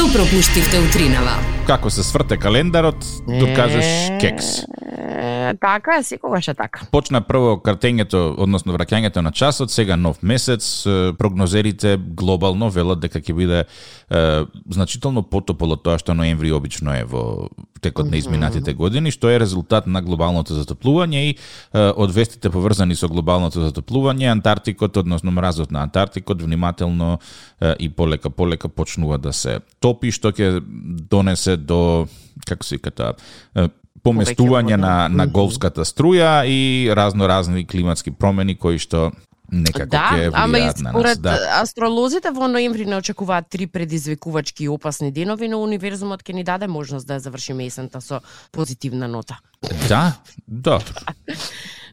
Што пропуштивте утринава? Како се сврте календарот, докажеш кекс. Е, Така секогаш е така. Почна прво картењето, односно враќањето на часот, сега нов месец, прогнозерите глобално велат дека ќе биде е, значително потополо од тоа што ноември обично е во текот на изминатите години, што е резултат на глобалното затоплување и е, од вестите поврзани со глобалното затоплување, Антарктикот, односно мразот на Антарктикот, внимателно е, и полека полека почнува да се топи, што ќе донесе до како се вика поместување на, на голфската струја и разно разни климатски промени кои што некако Да, ќе влијаат на нас. според Да. астролозите во ноември не очекуваат три предизвикувачки и опасни денови, но универзумот ќе ни даде можност да завршиме есента со позитивна нота. да, да.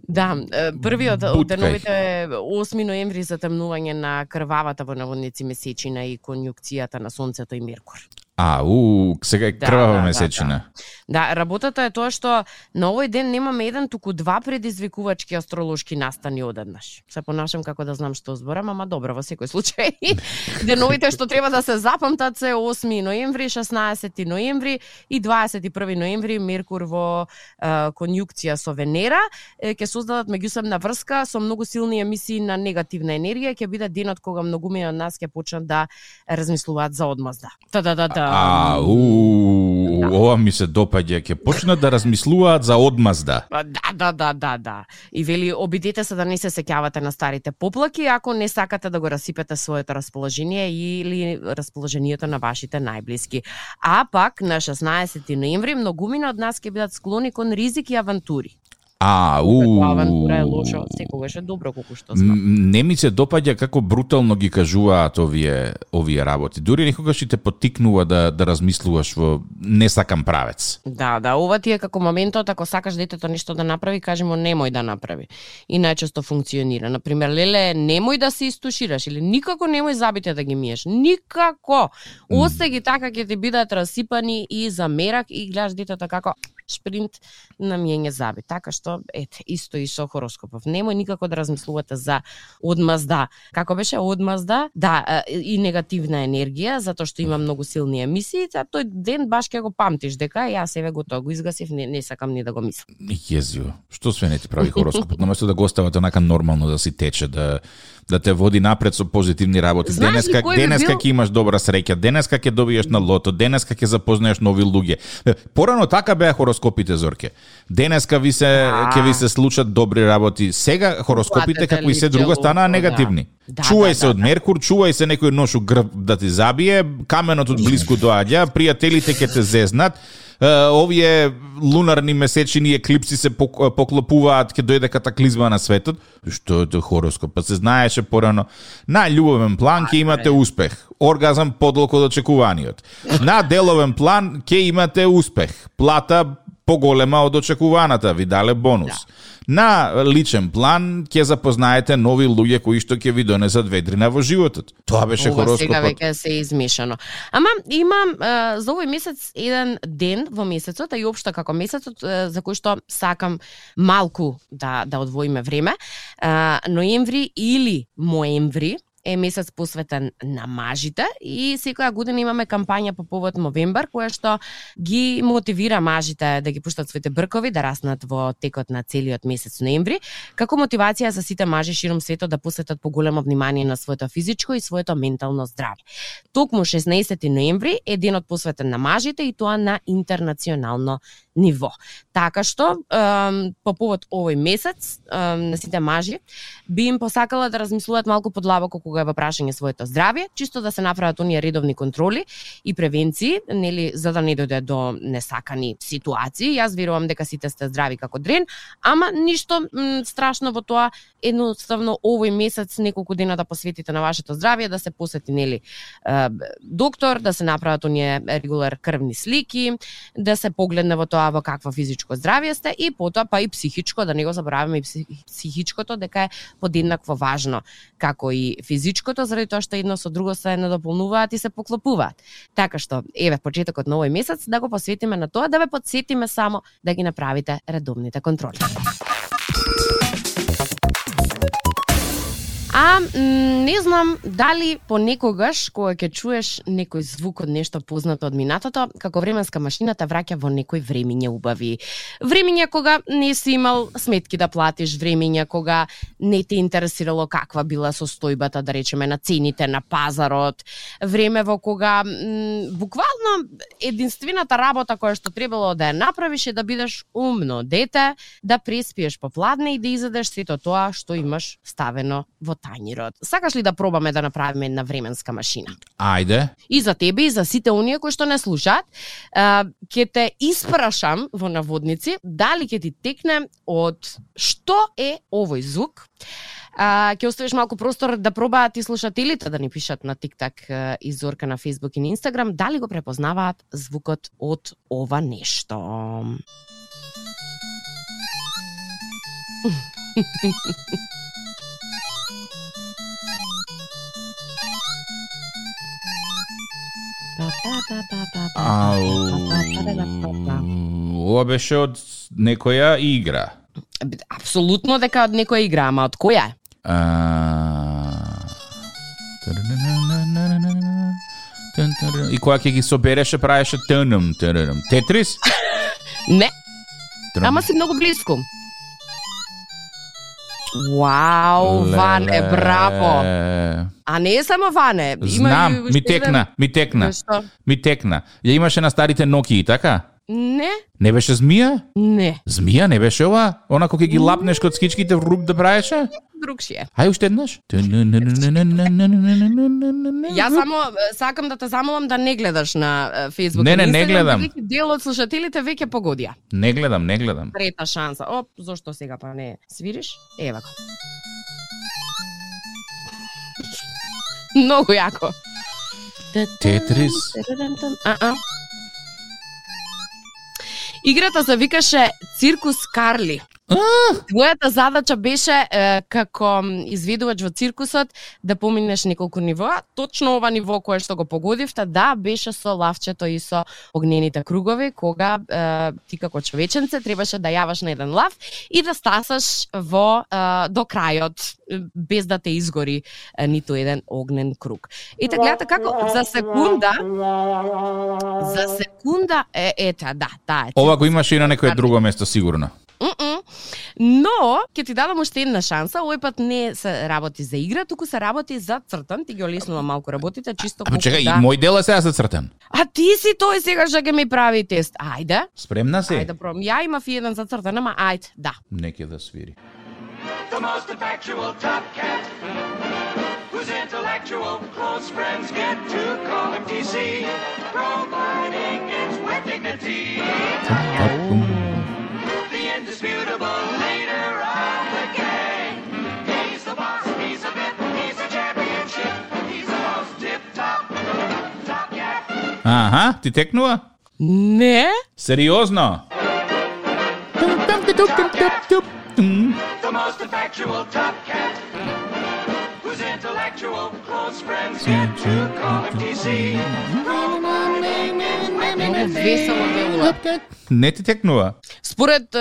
Да, првиот од деновите е 8 ноември затемнување на крвавата во наводници месечина и конјукцијата на сонцето и Меркур. А, у, сега е Да, крвава да, да, месечина. Да, работата е тоа што на овој ден немаме еден, туку два предизвикувачки астролошки настани одеднаш. Се понашам како да знам што зборам, ама добро во секој случај. Деновите што треба да се запамтат се 8 ноември, 16 ноември и 21 ноември Меркур во е, конјукција со Венера е, ќе создадат меѓусебна врска со многу силни емисии на негативна енергија, ќе биде денот кога многумина од нас ќе почнат да размислуваат за одмазда. Та да да да. А, у, Да. ова ми се допаѓа, ќе почнат да размислуваат за одмазда. Па, Да, да, да, да, да. И вели, обидете се да не се сеќавате на старите поплаки, ако не сакате да го расипете своето расположение или расположението на вашите најблиски. А пак, на 16 ноември, многумина од нас ќе бидат склони кон ризик и авантури. А, у. авантура е лошо, секогаш е добро, колку што знам. Не ми се допаѓа како брутално ги кажуваат овие овие работи. Дури некогаш и те потикнува да да размислуваш во не сакам правец. Да, да, ова ти е како моментот, ако сакаш детето нешто да направи, кажи му немој да направи. И најчесто функционира. Например, леле, немој да се истушираш или никако немој забите да ги миеш. Никако. Осе ги така ќе ти бидат расипани и за мерак и гледаш детето како шпринт на миење заби. Така што, ете, исто и со хороскопов. Немој никако да размислувате за одмазда. Како беше одмазда? Да, и негативна енергија, затоа што има многу силни емисии, а тој ден баш ќе го памтиш дека јас еве го тоа го изгасив, не, не сакам ни да го мислам. Језио, што све не ти прави хороскопот, наместо да го оставате онака нормално да си тече, да да те води напред со позитивни работи. Знаеш ли денеска кој би денеска бил- ќе имаш добра среќа, денеска ќе добиеш на лото, денеска ќе запознаеш нови луѓе. Порано така беа хороскопите Зорке. Денеска ви се ќе ви се случат добри работи. Сега хороскопите како и се друго станаа негативни. да. Чувај да, се да, од да. Меркур, чувај се некој нош у грб да ти забие, каменот од блиску доаѓа, пријателите ќе те зезнат. Овие лунарни месечини еклипси се пок- поклопуваат, ќе дојде катаклизма на светот. Што е тоа хороскоп? Па се знаеше порано. На љубовен план ќе имате успех. Оргазам подолго од очекуваниот. На деловен план ќе имате успех. Плата поголема од очекуваната, ви дале бонус. На личен план ќе запознаете нови луѓе кои што ќе ви донесат ведрина во животот. Тоа беше Ова сега хороскопот. веќе се измешано. Ама имам е, за овој месец еден ден во месецот, а и општо како месецот е, за кој што сакам малку да да одвоиме време. Е, ноември или моември е месец посветен на мажите и секоја година имаме кампања по повод Мовембар која што ги мотивира мажите да ги пуштат своите бркови да раснат во текот на целиот месец ноември, како мотивација за сите мажи широм светот да посветат поголемо внимание на своето физичко и своето ментално здравје. Токму 16 ноември е денот посветен на мажите и тоа на интернационално ниво. Така што, э, по повод овој месец, э, на сите мажи, би им посакала да размислуваат малку подлабоко кога е во прашање своето здравје, чисто да се направат оние редовни контроли и превенции, нели, за да не дојде до несакани ситуации. Јас верувам дека сите сте здрави како дрен, ама ништо м, страшно во тоа, едноставно овој месец неколку дена да посветите на вашето здравје, да се посети нели доктор, да се направат оние регулар крвни слики, да се погледне во тоа во какво физичко здравје сте и потоа па и психичко, да не го забораваме и пси- психичкото дека е подеднакво важно како и физичкото, заради тоа што едно со друго се надополнуваат и се поклопуваат. Така што, еве, почетокот на овој месец да го посветиме на тоа, да ве подсетиме само да ги направите редовните контроли. А не знам дали понекогаш кога ќе чуеш некој звук од нешто познато од минатото, како временска машина те враќа во некој времиња убави. Времиња кога не си имал сметки да платиш, времиња кога не те интересирало каква била состојбата, да речеме, на цените на пазарот, време во кога буквално единствената работа која што требало да ја направиш е да бидеш умно дете, да преспиеш попладне и да изедеш сето тоа што имаш ставено во тањирот. Сакаш ли да пробаме да направиме една временска машина? Ајде. И за тебе и за сите оние кои што не слушаат, ќе те испрашам во наводници дали ќе ти текне од што е овој звук. А, ќе оставиш малку простор да пробаат и слушателите да ни пишат на TikTok а, и Зорка на Facebook и на Instagram дали го препознаваат звукот од ова нешто. Ова беше од некоја игра. Апсолутно дека од некоја игра, ама од која? И кога ќе ги собереше, правеше тнм, тнм. Тетрис? Не, ама си многу близко. Вау, Ване, браво. А не е само Ване. Има Знам, и ми текна, ми текна, Што? ми текна. Ја имаше на старите Nokia, така? Не, Не беше змија? не. Змија не беше ова? Она кога ги лапнеш код скичките в рук да правеше? Друг си е. Ај уште еднаш. Јас само сакам да те замолам да не гледаш на Facebook. Не, не, не гледам. Дел од слушателите веќе погодија. Не гледам, не гледам. Трета шанса. Оп, зошто сега па не свириш? Ева го. Многу јако. Тетрис. А, а. Играта се викаше Циркус Карли. Твојата задача беше е, како изведувач во циркусот да поминеш неколку нивоа. Точно ова ниво кое што го погодивте, да, беше со лавчето и со огнените кругови, кога е, ти како човеченце требаше да јаваш на еден лав и да стасаш во е, до крајот без да те изгори е, ниту еден огнен круг. И така гледате како за секунда за секунда е ета, да, таа е. Ова го имаше и на некое друго место сигурно. Mm-mm. Но, ќе ти дадам уште една шанса, овој пат не се работи за игра, туку се работи за цртан, ти ги олеснува малку работите, чисто Ама чекај, да... и мој дел е сега за цртан. А ти си тој сега што ќе ми прави тест. Ајде, Спремна си? ајде пробам. Ја имав и еден за цртан, ама ајде, да. Неке да свири. the most effectual top cat, whose intellectual close friends get to call him TC, providing it's with dignity. The indisputable with Многу dignity. весело делува. Не ти текнува? Според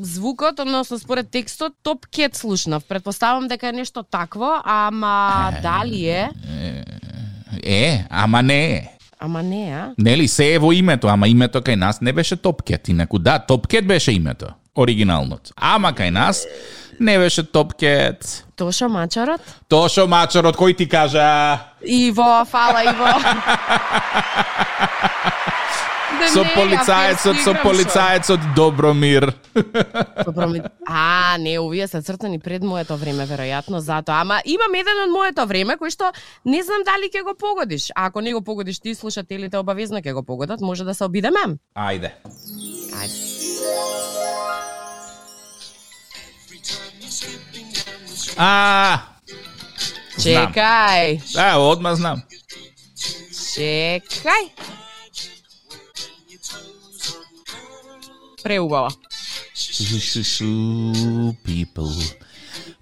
звукот, односно според текстот, топ кет слушнав. Предпоставам дека е нешто такво, ама дали е? Е, ама не е. Ама не, а? Нели, се е во името, ама името кај нас не беше Топкет. Инаку да, Топкет беше името, оригиналното. Ама кај нас не беше Топкет. Тошо Мачарот? Тошо Мачарот, кој ти кажа? Иво, фала Иво. Да Со полицаецот, ја со играм полицаецот Добромир. шо. Добро ми... А, не, овие се цртани пред моето време, веројатно, затоа. Ама имам еден од моето време, кој што не знам дали ќе го погодиш. А ако не го погодиш ти, слушателите обавезно ќе го погодат, може да се обидеме. Ајде. Ајде. А, Чекај, да, одма знам. чекај. Преубава. People.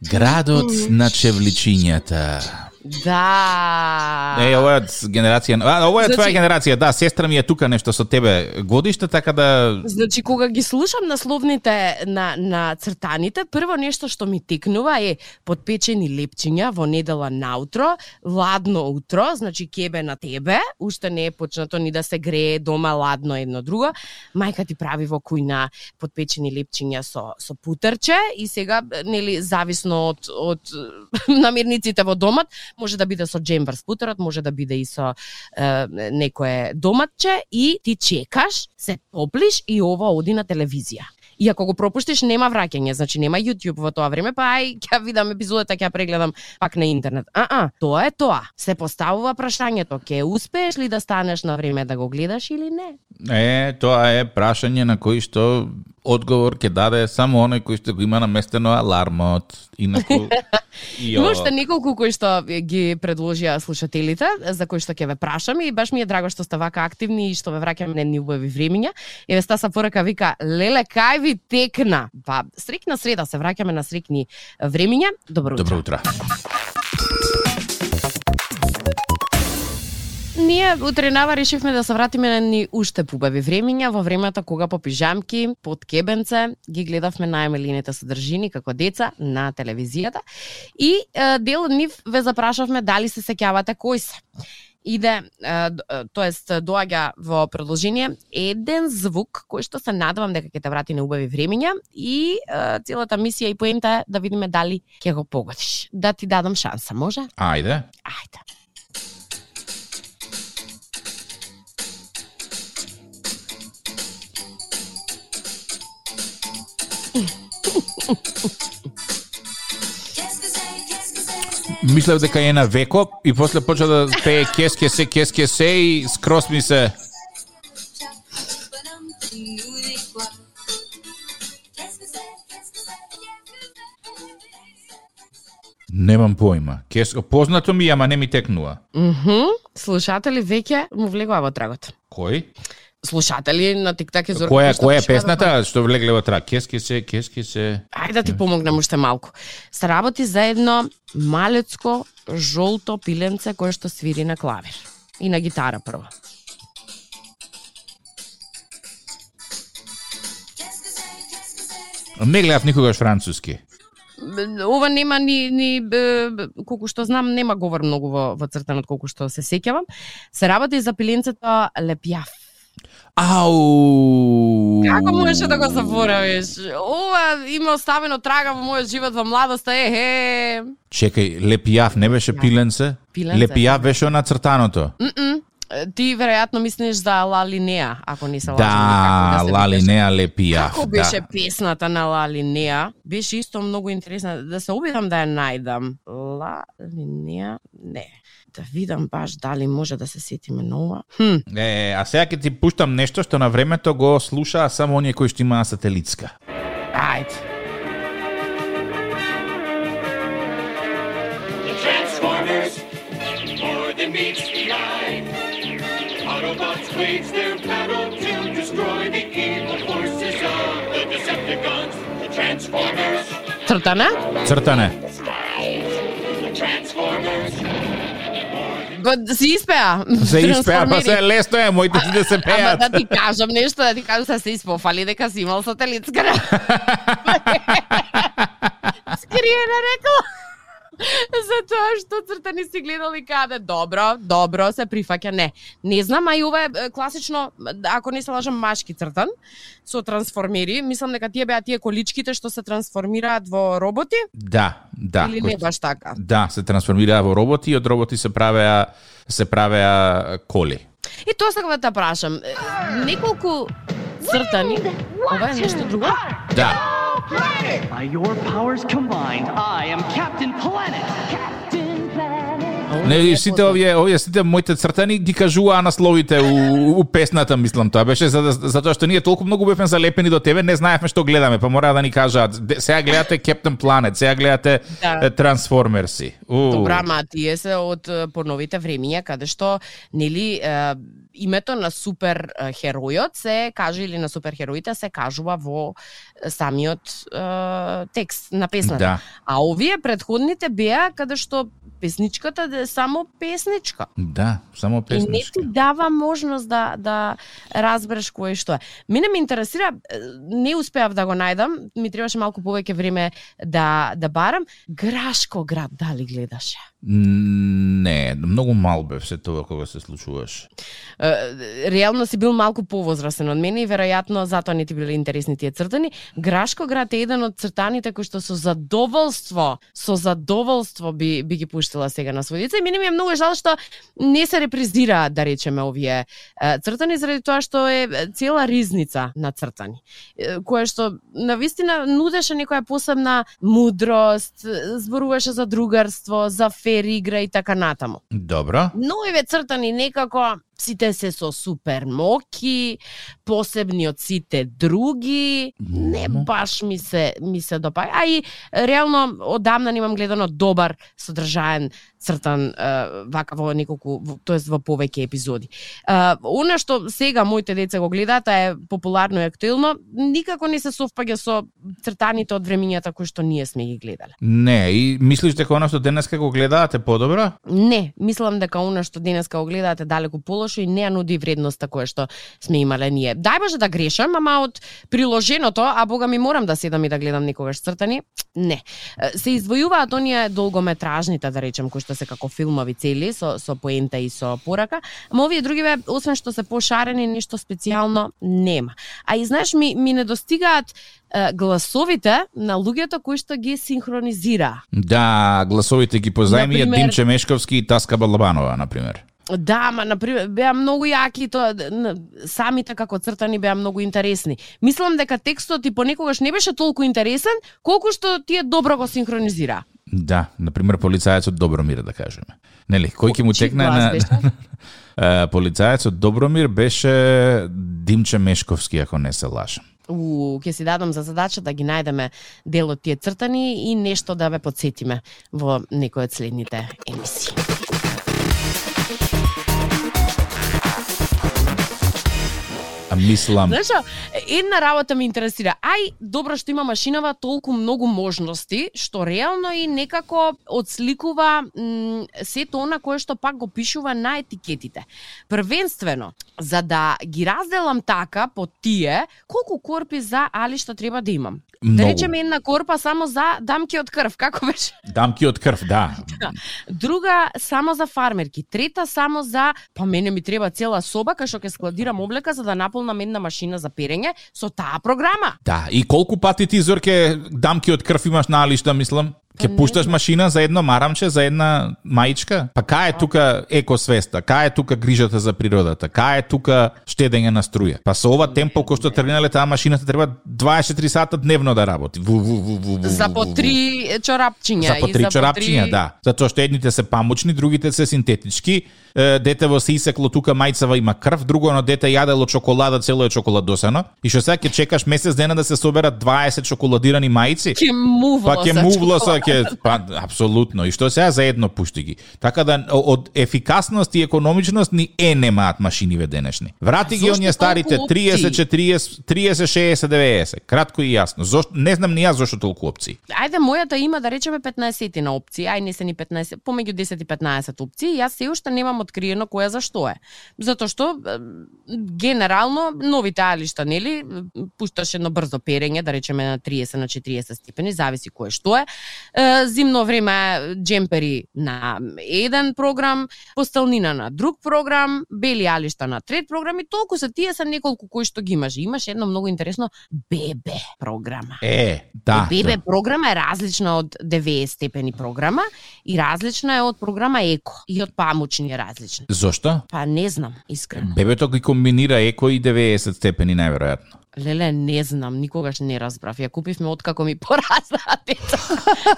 Градот на чевличињата. Да. Е, ова е генерација... А, ова е Значи- твоја генерација, да, сестра ми е тука нешто со тебе годиште, така да... Значи, кога ги слушам насловните на, на цртаните, прво нешто што ми текнува е подпечени лепчиња во недела наутро, ладно утро, значи кебе на тебе, уште не е почнато ни да се грее дома ладно едно друго. Мајка ти прави во кујна подпечени лепчиња со, со путерче и сега, нели, зависно од, од намирниците во домот, може да биде со джем врз путерот, може да биде и со е, некое доматче и ти чекаш, се топлиш и ова оди на телевизија. И ако го пропуштиш, нема враќање, значи нема YouTube во тоа време, па ај, ќе видам епизодата, ќе прегледам пак на интернет. А, а, тоа е тоа. Се поставува прашањето, ќе успееш ли да станеш на време да го гледаш или не? Е, тоа е прашање на кој што одговор ќе даде само оној кој што го има наместено алармот. Инаку... Има уште неколку кои што ги предложија слушателите, за кои што ќе ве прашам и баш ми е драго што сте вака активни и што ве враќаме на едни убави времиња. Еве Стаса порака вика, леле, кај ви текна? Па, срекна среда, се враќаме на срекни времиња. Добро утро. Добро утро. Ние утренава решивме да се вратиме на ни уште пубави времиња во времето кога по пижамки, под кебенце, ги гледавме најмелините содржини како деца на телевизијата и е, дел од нив ве запрашавме дали се сеќавате кои се. Иде, тоест доаѓа во продолжение еден звук кој што се надевам дека ќе те врати на убави времиња и целата мисија и поента е да видиме дали ќе го погодиш. Да ти дадам шанса, може? Ајде. Ајде. Мислев дека е на веко и после почна да пее кеске се, кеске се и скрос ми се... Немам појма. Кес... Познато ми, ама не ми текнува. Мгм. Слушатели веќе му влегува во трагот. Кој? Слушатели на TikTok и Зорка. Која, која е песната што влегле во трак? Кеске се, кеске се... Ајде да ти помогнем уште малку. Се работи за едно малецко жолто пиленце кое што свири на клавир и на гитара прво. Не гледав никогаш француски. Ова нема ни, ни колку што знам, нема говор многу во, во цртанот колку што се сеќавам. Се работи за пиленцето Лепјав. Ау! Како можеше да го заборавиш? Ова има оставено трага во мојот живот во младоста, е, е. Чекај, Лепијав не беше пиленце? Пиленце. Лепијав беше на цртаното. М-м. Ти веројатно мислиш за Ла Линеа, ако не се лажам. Да, се Лали викаше. Неа Лепијав. Како беше да. песната на Ла Линеа? Беше исто многу интересна. Да се обидам да ја најдам. Ла Линеа, не. Да видам баш дали може да се сетиме на ова. Хм, Е, а сега ќе ти пуштам нешто што на времето го слушаа само оние кои што имаа сателитска. ајде. The Transformers, more than meets the eye. Autobots wage their battle to destroy the evil forces of the Decepticons. The Transformers, Цртана? Цртане. the Transformers, Си испеа. Се испеа, па се лесно е, моите сите се Ама пеат. да ти кажам нешто, да ти кажам се се испофали дека си имал сателитска. Скриена рекла. За тоа што цртани си гледали каде. Добро, добро, се прифаќа. Не, не знам, а и ова е класично, ако не се лажам, машки цртан со трансформери. Мислам дека тие беа тие количките што се трансформираат во роботи Да, да. или кои- не баш така. Да, се трансформираа во роботи и од роботи се правеа се правеа коли. И тоа сакам да те прашам. Неколку цртани, ова е нешто друго? Да. By your powers combined, I am Captain Planet. Captain Planet. Не, сите овие, овие сите моите цртани ги кажуваа насловите у, у песната, мислам тоа беше за, да- затоа што ние толку многу бевме залепени до тебе, не знаевме што гледаме, па мора да ни кажаат, «Де- сега гледате Captain Planet, сега гледате Да. Трансформерси. Добра, ма тие се од поновите времиња каде што нели името на супер херојот се каже или на суперхероите се кажува во самиот е, текст на песната. Да, А овие предходните беа каде што песничката е само песничка. да, само И не песничка. ти дава можност да да разбереш кој е што е. Мене ме интересира, не успеав да го најдам, ми требаше малку повеќе време да да барам. Грашко град, дали гледаше? Не, многу мал бев се тоа кога се случуваше. Реално си бил малку повозрасен од мене и веројатно затоа не ти биле интересни тие цртани. Грашко град е еден од цртаните кои што со задоволство, со задоволство би би ги пуштила сега на своји деца и мене ми е многу жал што не се репризираат да речеме овие цртани заради тоа што е цела ризница на цртани која кое што на вистина нудеше некоја посебна мудрост, зборуваше за другарство, за фер игра и така натаму. Добро. Но еве цртани некако сите се со супер моки, посебни од сите други, не баш ми се ми се допаѓа. А и реално одамна немам гледано добар содржаен цртан е, вака во неколку, тоест во повеќе епизоди. Е, Она што сега моите деца го гледаат е популарно и актуелно, никако не се совпаѓа со цртаните од времињата кои што ние сме ги гледале. Не, и мислиш дека она што денеска го гледаат е подобро? Не, мислам дека она што денеска го гледаате далеку полошо и не ја нуди вредноста која што сме имале ние. Дај Боже да грешам, ама од приложеното, а бога ми морам да седам и да гледам некогаш цртани, не. Се извојуваат оние долгометражните, да речем, кои што се како филмови цели, со, со поента и со порака, ама овие другиве, освен што се пошарени, ништо специјално нема. А и знаеш, ми, ми недостигаат гласовите на луѓето кои што ги синхронизираа. Да, гласовите ги позајмија Димче Мешковски и Таска Балабанова, например. Да, ма например беа многу јаки тоа самите како цртани беа многу интересни. Мислам дека текстот и понекогаш не беше толку интересен колку што тие добро го синхронизира. Да, например полицајецот Добромир да кажеме. Нели, кој ќе му текне на полицајецот Добромир беше Димче Мешковски, ако не се лажам. У, ќе си дадам за задача да ги најдеме дел од тие цртани и нешто да ве подсетиме во некој од следните емисии. Мислам, Знаеш, една работа ме интересира. Ај, добро што има машинава толку многу можности, што реално и некако одсликува м, сето она кое што пак го пишува на етикетите. Првенствено, за да ги разделам така по тие, колку корпи за алишта треба да имам? Да речеме една корпа само за дамки од крв, како беше? дамки од крв, да. Друга само за фармерки, трета само за па мене ми треба цела соба кај што ќе складирам облека за да наполнам една машина за перење со таа програма. Да, и колку пати ти Зорке дамки од крв имаш на алишта, мислам? Не пушташ знам. машина за едно марамче, за една маичка? Па кај е тука екосвеста? Кај е тука грижата за природата? Кај е тука штедење на струја? Па со ова темпо кој што тргнале таа машината треба 24 сата дневно да работи. Ву, ву, ву, ву, ву, За по три чорапчиња. За по три чорапчиња, да. Затоа што едните се памучни, другите се синтетички. Е, Детево се исекло тука мајцава има крв, друго на дете јадело чоколада, цело е чоколадосано. И што сега ќе чекаш месец дена да се соберат 20 чоколадирани мајци? Ке мувло Па ќе мувлоса чоколада. Ќе па апсолутно. И што сега за едно пушти ги. Така да од ефикасност и економичност ни е немаат машиниве денешни. Врати ги оние старите толку 30 опции? 40 30 60 90. Кратко и јасно. Зошто не знам ни јас зошто толку опции. Ајде, мојата има да речеме 15 на опции, ај не се ни 15, помеѓу 10 и 15 опции, јас се уште немам откриено која за што е. Затоа што генерално новите алишта, нели, пушташ едно брзо перење, да речеме на 30 на 40 степени, зависи кое што е. Зимно време джемпери на еден програм, постелнина на друг програм, бели алишта на трет програм и толку се тие се неколку кои што ги имаш. Имаш едно многу интересно ББ програма. Е, да. ББ да. програма е различна од 90 степени програма и различна е од програма Еко и од памучни е различна. Зошто? Па не знам, искрено. Бебето ги комбинира еко и 90 степени најверојатно. Леле, не знам, никогаш не разбрав. Ја купивме откако ми пораснаат деца.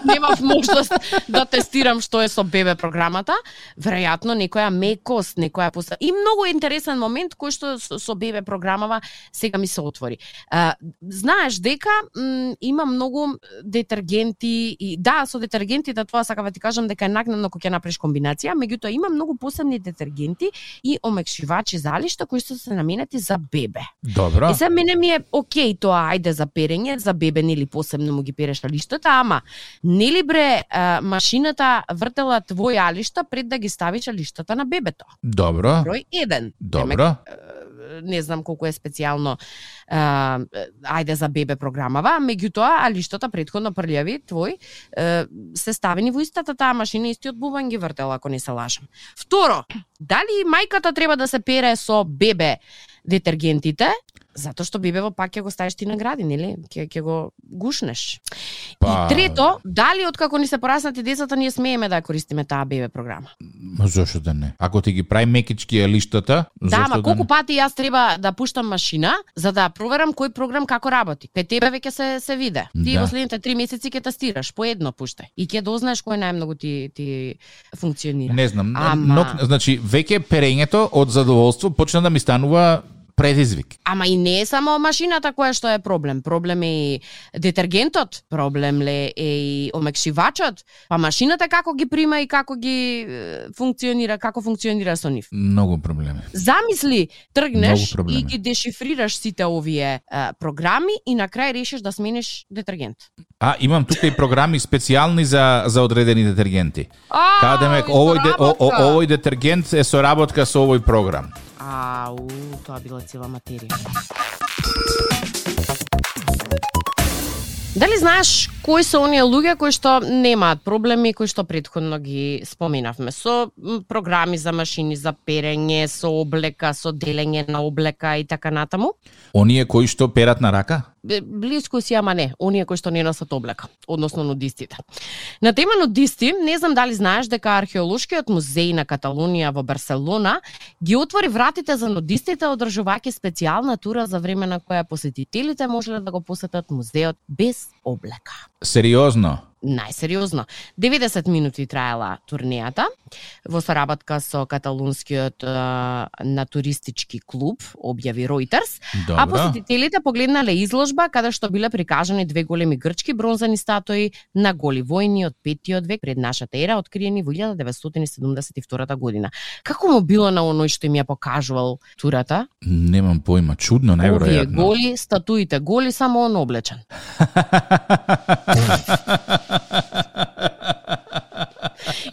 Немав можност да тестирам што е со бебе програмата. Веројатно некоја мекост, некоја поста... И многу интересен момент кој што со, бебе програмава сега ми се отвори. А, знаеш дека м, има многу детергенти и да, со детергентите тоа сакам да ти кажам дека е накнадно кога ќе направиш комбинација, меѓутоа има многу посебни детергенти и омекшивачи за алишта кои што се наменети за бебе. Добро. И се мене ми е окей тоа, ајде за перење, за бебе нели посебно му ги переш алиштата, ама нели бре а, машината вртела твои алишта пред да ги ставиш алиштата на бебето. Добро. Број 1. Добро. не знам колку е специјално а, ајде за бебе програмава, меѓутоа алиштата претходно прљави твој се ставени во истата таа машина истиот бубан ги вртел ако не се лажам. Второ, дали мајката треба да се пере со бебе детергентите Затоа што бебево пак ќе го ставиш ти на гради, нели? Ќе ќе го гушнеш. Па- И трето, дали откако ни се пораснати децата ние смееме да ја користиме таа бебе програма? Ма зошто да не? Ако ти ги прави мекички лиштата, Да, зошто ама да колку не? пати јас треба да пуштам машина за да проверам кој програм како работи. Кај тебе веќе се се виде. Ти Да. во следните три месеци ќе тестираш по едно пуштај и ќе дознаеш кој најмногу ти ти функционира. Не знам, Ама- но, значи веќе перењето од задоволство почна да ми станува предизвик. Ама и не е само машината која што е проблем. Проблем е и детергентот, проблем ле е и омекшивачот, па машината како ги прима и како ги функционира, како функционира со нив. Многу проблеми. Замисли, тргнеш проблеми. и ги дешифрираш сите овие е, програми и на крај решиш да смениш детергент. А, имам тука и програми специјални за за одредени детергенти. А, Каде ме овој де, о, о, овој детергент е соработка со овој програм. Ау, тоа била цела материја. Дали знаеш кои се оние луѓе кои што немаат проблеми кои што претходно ги споменавме со програми за машини за перење, со облека, со делење на облека и така натаму? Оние кои што перат на рака? Бе, Блиску си, ама не, оние кои што не носат облека, односно нудистите. На тема нудисти, не знам дали знаеш дека археолошкиот музеј на Каталунија во Барселона ги отвори вратите за нудистите одржувајќи специјална тура за време на која посетителите можеле да го посетат музеот без облека. Сериозно? Најсериозно. 90 минути траела турнејата во соработка со каталунскиот е, натуристички клуб, објави Reuters, А Добро. посетителите погледнале изложба каде што биле прикажани две големи грчки бронзани статуи на голи војни од петиот век пред нашата ера, откриени во 1972 година. Како му било на оној што им ја покажувал турата? Немам поима, чудно, Овие неверојатно. голи, статуите голи, само он облечен.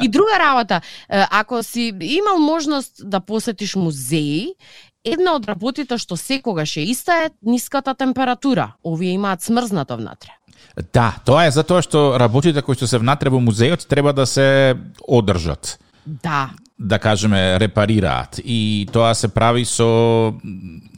И друга работа, ако си имал можност да посетиш музеи, една од работите што секогаш е иста е ниската температура. Овие имаат смрзнато внатре. Да, тоа е затоа што работите кои што се внатре во музеот треба да се одржат Да, да кажеме репарираат и тоа се прави со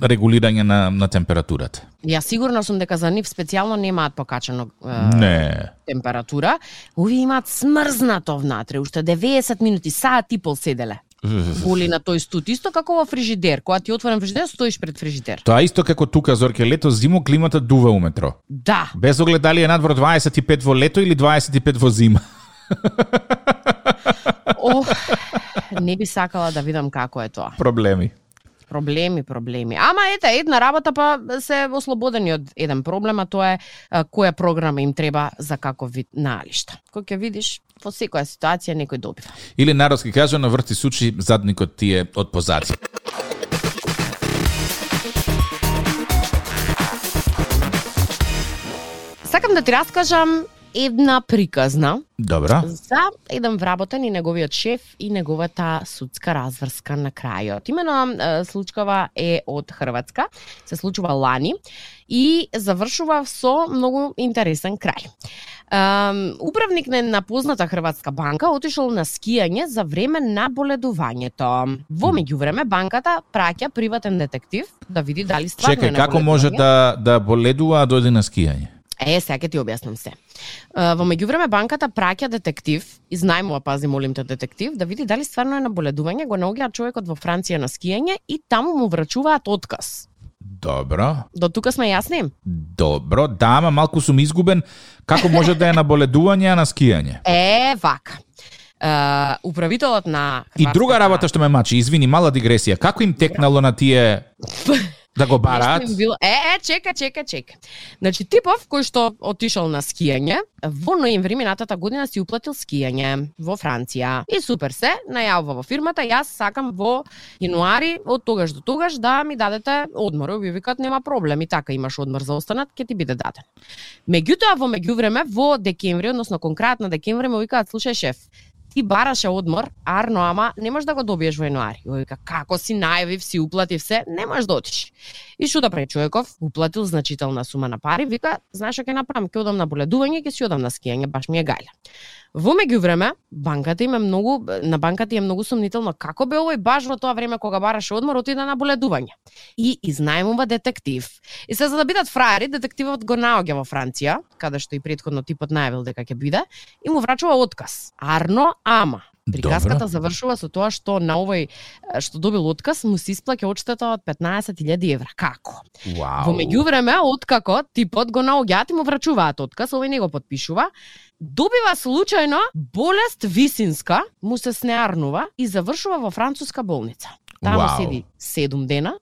регулирање на на температурата. ја сигурна сум дека за нив специјално немаат покачено е, Не. температура. Овие имаат смрзнато внатре, уште 90 минути, саат и пол седеле. Голи на тој студ, исто како во фрижидер. Кога ти отворен фрижидер, стоиш пред фрижидер. Тоа е исто како тука Зорке лето зимо климата дува у метро. Да, Без оглед дали е надвор 25 во лето или 25 во зима. Ох, не би сакала да видам како е тоа. Проблеми. Проблеми, проблеми. Ама ете, една работа па се ослободени од еден проблем, а тоа е а, која програма им треба за каков вид наалишта. Кој ќе видиш, во секоја ситуација некој добива. Или народски кажано врти сучи задникот ти е од позади. Сакам да ти раскажам една приказна Добра. за еден вработен и неговиот шеф и неговата судска разврска на крајот. Имено случкава е од Хрватска, се случува лани и завршува со многу интересен крај. Um, управник на една позната хрватска банка отишол на скијање за време на боледувањето. Во меѓувреме банката праќа приватен детектив да види дали стварно Чекај, е на како може да да боледува а дојде на скијање? Е, сега ќе ти објаснам се. Во меѓувреме банката праќа детектив, изнајмува, пази, молим те, детектив, да види дали стварно е на боледување, го наоѓаат човекот во Франција на скијање и таму му врачуваат отказ. Добро. До тука сме јасни? Добро, да, ама малку сум изгубен. Како може да е на боледување, а на скијање? Е, вака. Uh, управителот на И друга работа што ме мачи, извини, мала дигресија. Како им текнало на тие да го бараат? Било... Е, е, чека, чека, чека. Значи, типов кој што отишол на скијање, во ноември минатата година си уплатил скијање во Франција. И супер се, најавува во фирмата, јас сакам во јануари од тогаш до тогаш да ми дадете одмор. Ви викат нема проблем и така имаш одмор за останат, ќе ти биде даден. Меѓутоа во меѓувреме во декември, односно конкретно декември, му викаат слушај шеф, ти бараше одмор, арно, ама не можеш да го добиеш во јануари. Јој вика, како си најавив, си уплатив се, не можеш да отиш. И што да прави човеков, уплатил значителна сума на пари, вика, знаеш што ќе направам, ќе одам на боледување, ќе си одам на скијање, баш ми е гајле. Во меѓувреме, банката има многу на банката е многу сомнително како бе овој баш во тоа време кога бараше одмор отида на боледување. И изнајмува детектив. И се за да бидат фраери, детективот го наоѓа во Франција, каде што и претходно типот најавил дека ќе биде, и му врачува отказ. Арно, ама Приказката Добро. завршува со тоа што на овој што добил отказ му се исплаќа одштета од 15.000 евра. Како? Вау. Во меѓувреме, откако типот го наоѓаат и му врачуваат отказ, овој не го подпишува, добива случајно болест висинска, му се снеарнува и завршува во француска болница. Таму Вау. седи 7 дена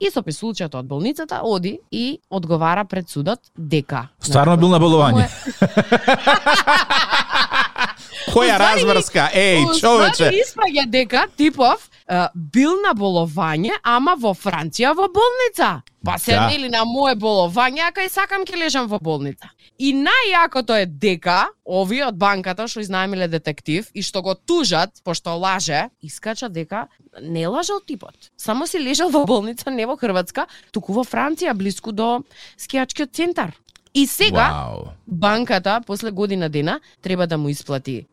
и со случајот од болницата оди и одговара пред судот дека Стварно бил на болување. Која разврска? Еј, човече. испраѓа дека типов бил на боловање, ама во Франција во болница. Па се Да. нели на мое боловање, а кај сакам ќе лежам во болница. И најјакото е дека овие од банката што изнаемиле детектив и што го тужат пошто лаже, искача дека не лажал типот. Само си лежал во болница не во Хрватска, туку во Франција блиску до скијачкиот центар. И сега Вау. банката после година дена треба да му исплати е,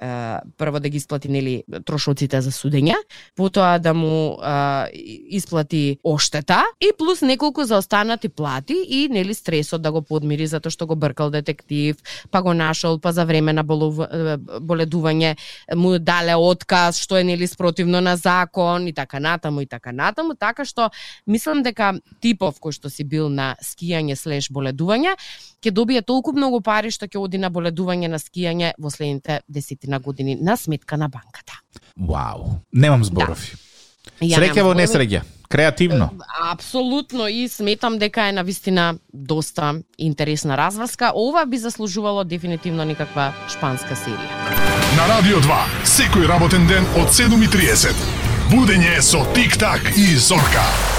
прво да ги исплати нели трошоците за судење, потоа да му е, исплати оштета и плюс неколку заостанати плати и нели стресот да го подмири затоа што го бркал детектив, па го нашол, па за време на болов, боледување му дале отказ што е нели спротивно на закон и така натаму и така натаму, така што мислам дека типов кој што си бил на скијање слеш боледување ќе добие толку многу пари што ќе оди на боледување на скијање во следните десетина години на сметка на банката. Вау. Немам зборови. Ја Среќа во несреќа. Креативно. Апсолутно и сметам дека е на вистина доста интересна разврска. Ова би заслужувало дефинитивно некаква шпанска серија. На Радио 2, секој работен ден од 7.30. Будење со Тик-так и Зорка.